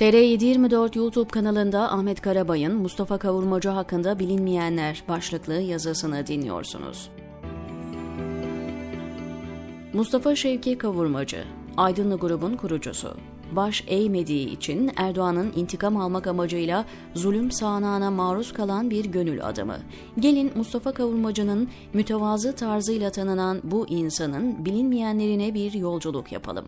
TR724 YouTube kanalında Ahmet Karabay'ın Mustafa Kavurmacı hakkında bilinmeyenler başlıklı yazısını dinliyorsunuz. Mustafa Şevki Kavurmacı, Aydınlı grubun kurucusu. Baş eğmediği için Erdoğan'ın intikam almak amacıyla zulüm sağanağına maruz kalan bir gönül adamı. Gelin Mustafa Kavurmacı'nın mütevazı tarzıyla tanınan bu insanın bilinmeyenlerine bir yolculuk yapalım.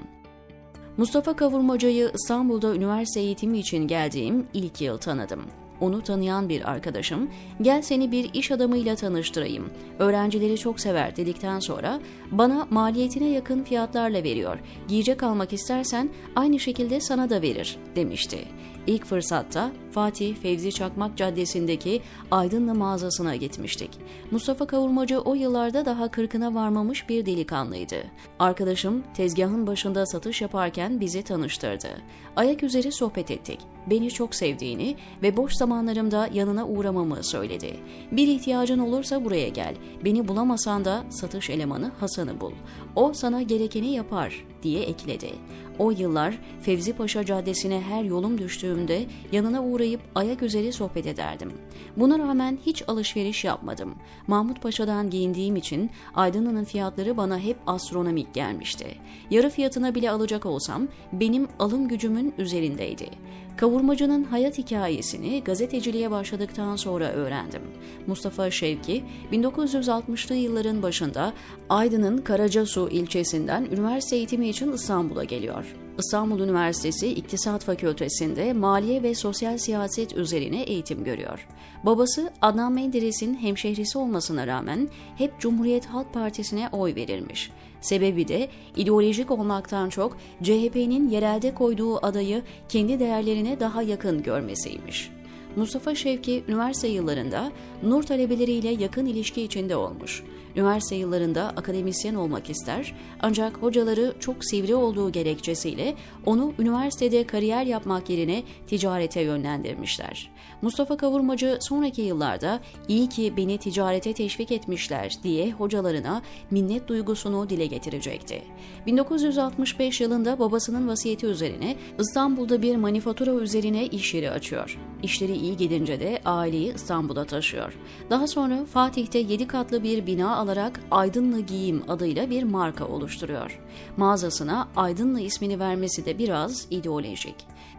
Mustafa Kavurmaca'yı İstanbul'da üniversite eğitimi için geldiğim ilk yıl tanıdım. Onu tanıyan bir arkadaşım, gel seni bir iş adamıyla tanıştırayım. Öğrencileri çok sever dedikten sonra bana maliyetine yakın fiyatlarla veriyor. Giyecek almak istersen aynı şekilde sana da verir demişti. İlk fırsatta Fatih Fevzi Çakmak Caddesi'ndeki Aydınlı mağazasına gitmiştik. Mustafa Kavurmacı o yıllarda daha kırkına varmamış bir delikanlıydı. Arkadaşım tezgahın başında satış yaparken bizi tanıştırdı. Ayak üzeri sohbet ettik. Beni çok sevdiğini ve boş zamanlarımda yanına uğramamı söyledi. Bir ihtiyacın olursa buraya gel. Beni bulamasan da satış elemanı Hasan'ı bul. O sana gerekeni yapar diye ekledi. O yıllar Fevzi Paşa Caddesi'ne her yolum düştüğümde yanına uğrayıp ayak üzeri sohbet ederdim. Buna rağmen hiç alışveriş yapmadım. Mahmut Paşa'dan giyindiğim için Aydınlı'nın fiyatları bana hep astronomik gelmişti. Yarı fiyatına bile alacak olsam benim alım gücümün üzerindeydi. Kavurmacının hayat hikayesini gazeteciliğe başladıktan sonra öğrendim. Mustafa Şevki 1960'lı yılların başında Aydın'ın Karacasu ilçesinden üniversite eğitimi için İstanbul'a geliyor. İstanbul Üniversitesi İktisat Fakültesi'nde maliye ve sosyal siyaset üzerine eğitim görüyor. Babası Adnan Menderes'in hemşehrisi olmasına rağmen hep Cumhuriyet Halk Partisi'ne oy verirmiş. Sebebi de ideolojik olmaktan çok CHP'nin yerelde koyduğu adayı kendi değerlerine daha yakın görmesiymiş. Mustafa Şevki üniversite yıllarında Nur talebeleriyle yakın ilişki içinde olmuş. Üniversite yıllarında akademisyen olmak ister ancak hocaları çok sivri olduğu gerekçesiyle onu üniversitede kariyer yapmak yerine ticarete yönlendirmişler. Mustafa Kavurmacı sonraki yıllarda iyi ki beni ticarete teşvik etmişler diye hocalarına minnet duygusunu dile getirecekti. 1965 yılında babasının vasiyeti üzerine İstanbul'da bir manifatura üzerine iş yeri açıyor. İşleri iyi gidince de aileyi İstanbul'a taşıyor. Daha sonra Fatih'te 7 katlı bir bina alarak Aydınlı Giyim adıyla bir marka oluşturuyor. Mağazasına Aydınlı ismini vermesi de biraz ideolojik.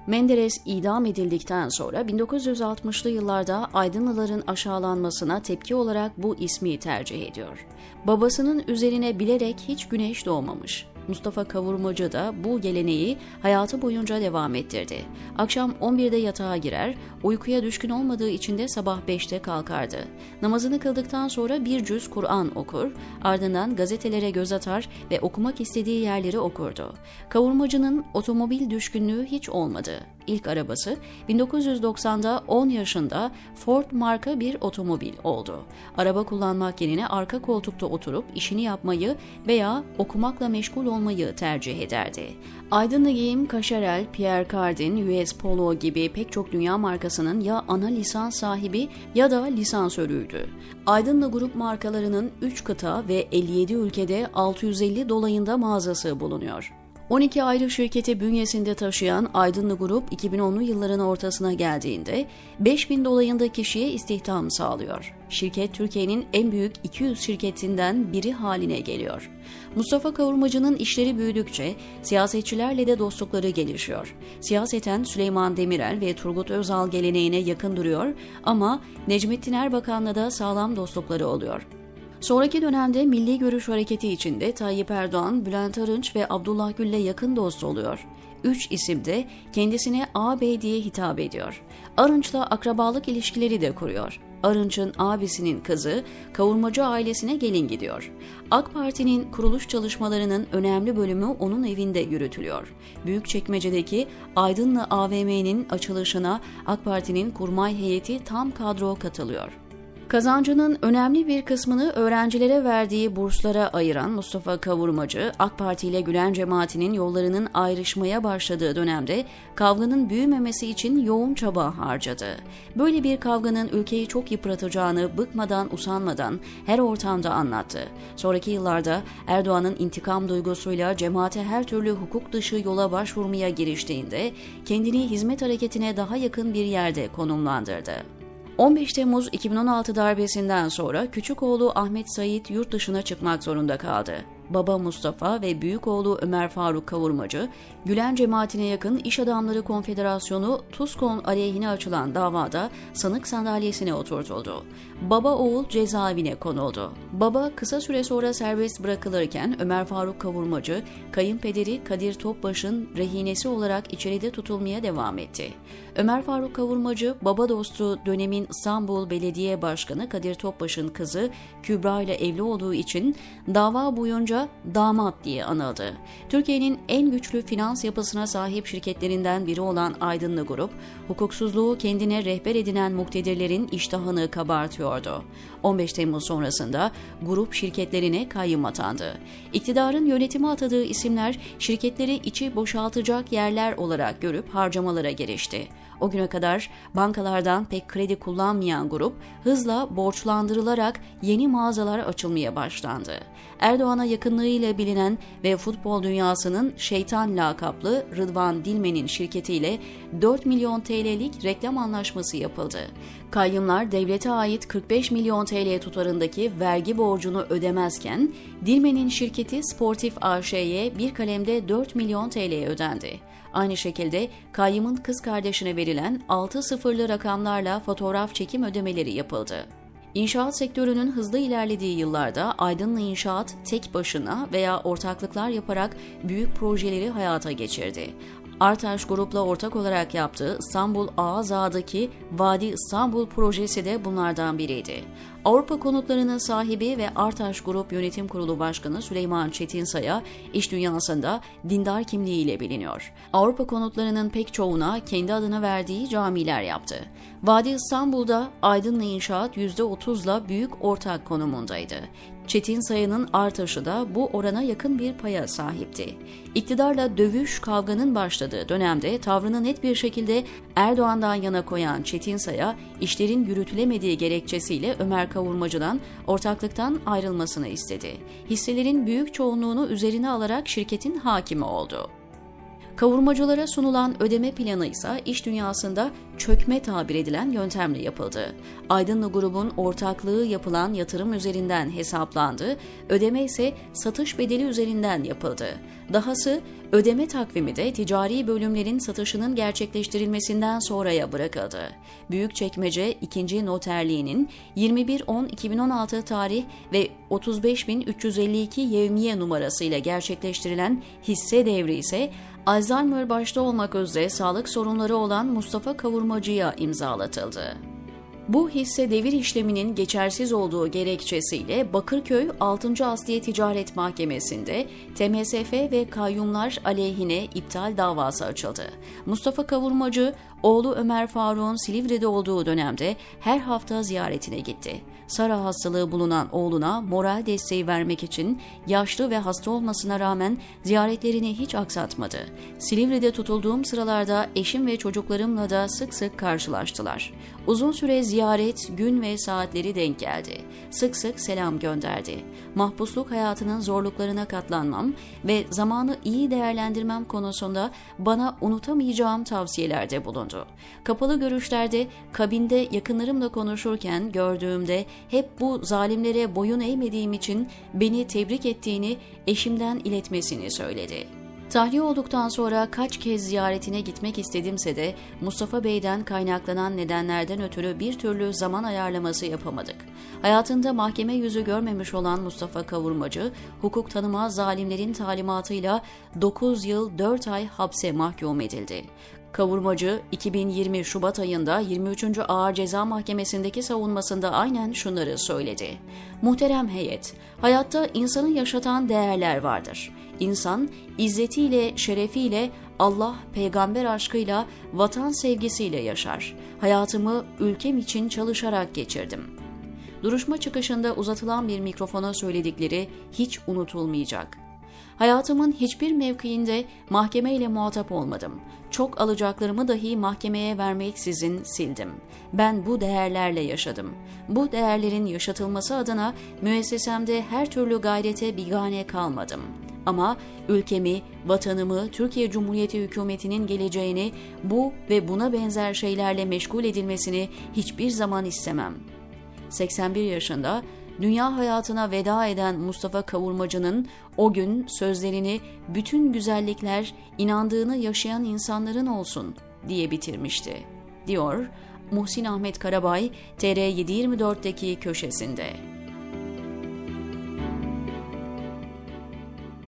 Menderes idam edildikten sonra 1960'lı yıllarda Aydınlıların aşağılanmasına tepki olarak bu ismi tercih ediyor. Babasının üzerine bilerek hiç güneş doğmamış. Mustafa Kavurmacı da bu geleneği hayatı boyunca devam ettirdi. Akşam 11'de yatağa girer, uykuya düşkün olmadığı için de sabah 5'te kalkardı. Namazını kıldıktan sonra bir cüz Kur'an okur, ardından gazetelere göz atar ve okumak istediği yerleri okurdu. Kavurmacının otomobil düşkünlüğü hiç olmadı. İlk arabası 1990'da 10 yaşında Ford marka bir otomobil oldu. Araba kullanmak yerine arka koltukta oturup işini yapmayı veya okumakla meşgul olmayı tercih ederdi. Aydınlı Giyim, Kaşarel, Pierre Cardin, US Polo gibi pek çok dünya markasının ya ana lisans sahibi ya da lisansörüydü. Aydınlı grup markalarının 3 kıta ve 57 ülkede 650 dolayında mağazası bulunuyor. 12 ayrı şirketi bünyesinde taşıyan Aydınlı Grup 2010'lu yılların ortasına geldiğinde 5000 dolayında kişiye istihdam sağlıyor. Şirket Türkiye'nin en büyük 200 şirketinden biri haline geliyor. Mustafa Kavurmacı'nın işleri büyüdükçe siyasetçilerle de dostlukları gelişiyor. Siyaseten Süleyman Demirel ve Turgut Özal geleneğine yakın duruyor ama Necmettin Erbakan'la da sağlam dostlukları oluyor. Sonraki dönemde Milli Görüş Hareketi içinde Tayyip Erdoğan, Bülent Arınç ve Abdullah Gül'le yakın dost oluyor. Üç isim de kendisine ağabey diye hitap ediyor. Arınç'la akrabalık ilişkileri de kuruyor. Arınç'ın abisinin kızı kavurmacı ailesine gelin gidiyor. AK Parti'nin kuruluş çalışmalarının önemli bölümü onun evinde yürütülüyor. Büyükçekmece'deki Aydınlı AVM'nin açılışına AK Parti'nin kurmay heyeti tam kadro katılıyor. Kazancının önemli bir kısmını öğrencilere verdiği burslara ayıran Mustafa Kavurmacı, AK Parti ile Gülen cemaatinin yollarının ayrışmaya başladığı dönemde kavganın büyümemesi için yoğun çaba harcadı. Böyle bir kavganın ülkeyi çok yıpratacağını bıkmadan usanmadan her ortamda anlattı. Sonraki yıllarda Erdoğan'ın intikam duygusuyla cemaate her türlü hukuk dışı yola başvurmaya giriştiğinde kendini hizmet hareketine daha yakın bir yerde konumlandırdı. 15 Temmuz 2016 darbesinden sonra küçük oğlu Ahmet Sait yurt dışına çıkmak zorunda kaldı baba Mustafa ve büyük oğlu Ömer Faruk Kavurmacı, Gülen cemaatine yakın İş Adamları Konfederasyonu TUSKON aleyhine açılan davada sanık sandalyesine oturtuldu. Baba oğul cezaevine konuldu. Baba kısa süre sonra serbest bırakılırken Ömer Faruk Kavurmacı, kayınpederi Kadir Topbaş'ın rehinesi olarak içeride tutulmaya devam etti. Ömer Faruk Kavurmacı, baba dostu dönemin İstanbul Belediye Başkanı Kadir Topbaş'ın kızı Kübra ile evli olduğu için dava boyunca damat diye anıldı. Türkiye'nin en güçlü finans yapısına sahip şirketlerinden biri olan Aydınlı Grup, hukuksuzluğu kendine rehber edinen muktedirlerin iştahını kabartıyordu. 15 Temmuz sonrasında grup şirketlerine kayyum atandı. İktidarın yönetime atadığı isimler şirketleri içi boşaltacak yerler olarak görüp harcamalara girişti. O güne kadar bankalardan pek kredi kullanmayan grup hızla borçlandırılarak yeni mağazalar açılmaya başlandı. Erdoğan'a yakınlığıyla bilinen ve futbol dünyasının şeytan lakaplı Rıdvan Dilmen'in şirketiyle 4 milyon TL'lik reklam anlaşması yapıldı. Kayyımlar devlete ait 45 milyon TL tutarındaki vergi borcunu ödemezken Dilmen'in şirketi Sportif AŞ'ye bir kalemde 4 milyon TL ödendi. Aynı şekilde kayyımın kız kardeşine verilen 6 sıfırlı rakamlarla fotoğraf çekim ödemeleri yapıldı. İnşaat sektörünün hızlı ilerlediği yıllarda Aydınlı İnşaat tek başına veya ortaklıklar yaparak büyük projeleri hayata geçirdi. Artaş Grup'la ortak olarak yaptığı İstanbul Ağızağ'daki Vadi İstanbul projesi de bunlardan biriydi. Avrupa konutlarının sahibi ve Artaş Grup Yönetim Kurulu Başkanı Süleyman Çetinsay'a iş dünyasında dindar kimliğiyle biliniyor. Avrupa konutlarının pek çoğuna kendi adını verdiği camiler yaptı. Vadi İstanbul'da Aydınlı İnşaat %30'la büyük ortak konumundaydı. Çetin sayının artışı da bu orana yakın bir paya sahipti. İktidarla dövüş kavganın başladığı dönemde tavrını net bir şekilde Erdoğan'dan yana koyan Çetin Say'a işlerin yürütülemediği gerekçesiyle Ömer Kavurmacı'dan ortaklıktan ayrılmasını istedi. Hisselerin büyük çoğunluğunu üzerine alarak şirketin hakimi oldu. Kavurmacılara sunulan ödeme planı ise iş dünyasında çökme tabir edilen yöntemle yapıldı. Aydınlı grubun ortaklığı yapılan yatırım üzerinden hesaplandı, ödeme ise satış bedeli üzerinden yapıldı. Dahası ödeme takvimi de ticari bölümlerin satışının gerçekleştirilmesinden sonraya bırakıldı. Büyükçekmece 2. Noterliğinin 21.10.2016 tarih ve 35.352 yevmiye numarasıyla gerçekleştirilen hisse devri ise Alzheimer başta olmak üzere sağlık sorunları olan Mustafa Kavurmacı'ya imzalatıldı. Bu hisse devir işleminin geçersiz olduğu gerekçesiyle Bakırköy 6. Asliye Ticaret Mahkemesi'nde TMSF ve kayyumlar aleyhine iptal davası açıldı. Mustafa Kavurmacı, oğlu Ömer Faruk'un Silivri'de olduğu dönemde her hafta ziyaretine gitti. Sara hastalığı bulunan oğluna moral desteği vermek için yaşlı ve hasta olmasına rağmen ziyaretlerini hiç aksatmadı. Silivri'de tutulduğum sıralarda eşim ve çocuklarımla da sık sık karşılaştılar. Uzun süre ziyaret, gün ve saatleri denk geldi. Sık sık selam gönderdi. Mahpusluk hayatının zorluklarına katlanmam ve zamanı iyi değerlendirmem konusunda bana unutamayacağım tavsiyelerde bulundu. Kapalı görüşlerde kabinde yakınlarımla konuşurken gördüğümde hep bu zalimlere boyun eğmediğim için beni tebrik ettiğini eşimden iletmesini söyledi. Tahliye olduktan sonra kaç kez ziyaretine gitmek istedimse de Mustafa Bey'den kaynaklanan nedenlerden ötürü bir türlü zaman ayarlaması yapamadık. Hayatında mahkeme yüzü görmemiş olan Mustafa Kavurmacı, hukuk tanımaz zalimlerin talimatıyla 9 yıl 4 ay hapse mahkum edildi. Kavurmacı 2020 Şubat ayında 23. Ağır Ceza Mahkemesi'ndeki savunmasında aynen şunları söyledi. Muhterem heyet, hayatta insanı yaşatan değerler vardır. İnsan izzetiyle, şerefiyle, Allah, peygamber aşkıyla, vatan sevgisiyle yaşar. Hayatımı ülkem için çalışarak geçirdim. duruşma çıkışında uzatılan bir mikrofona söyledikleri hiç unutulmayacak. Hayatımın hiçbir mevkiinde mahkemeyle muhatap olmadım. Çok alacaklarımı dahi mahkemeye vermeksizin sildim. Ben bu değerlerle yaşadım. Bu değerlerin yaşatılması adına müessesemde her türlü gayrete bigane kalmadım. Ama ülkemi, vatanımı, Türkiye Cumhuriyeti hükümetinin geleceğini bu ve buna benzer şeylerle meşgul edilmesini hiçbir zaman istemem. 81 yaşında dünya hayatına veda eden Mustafa Kavurmacı'nın o gün sözlerini bütün güzellikler inandığını yaşayan insanların olsun diye bitirmişti, diyor Muhsin Ahmet Karabay TR724'deki köşesinde.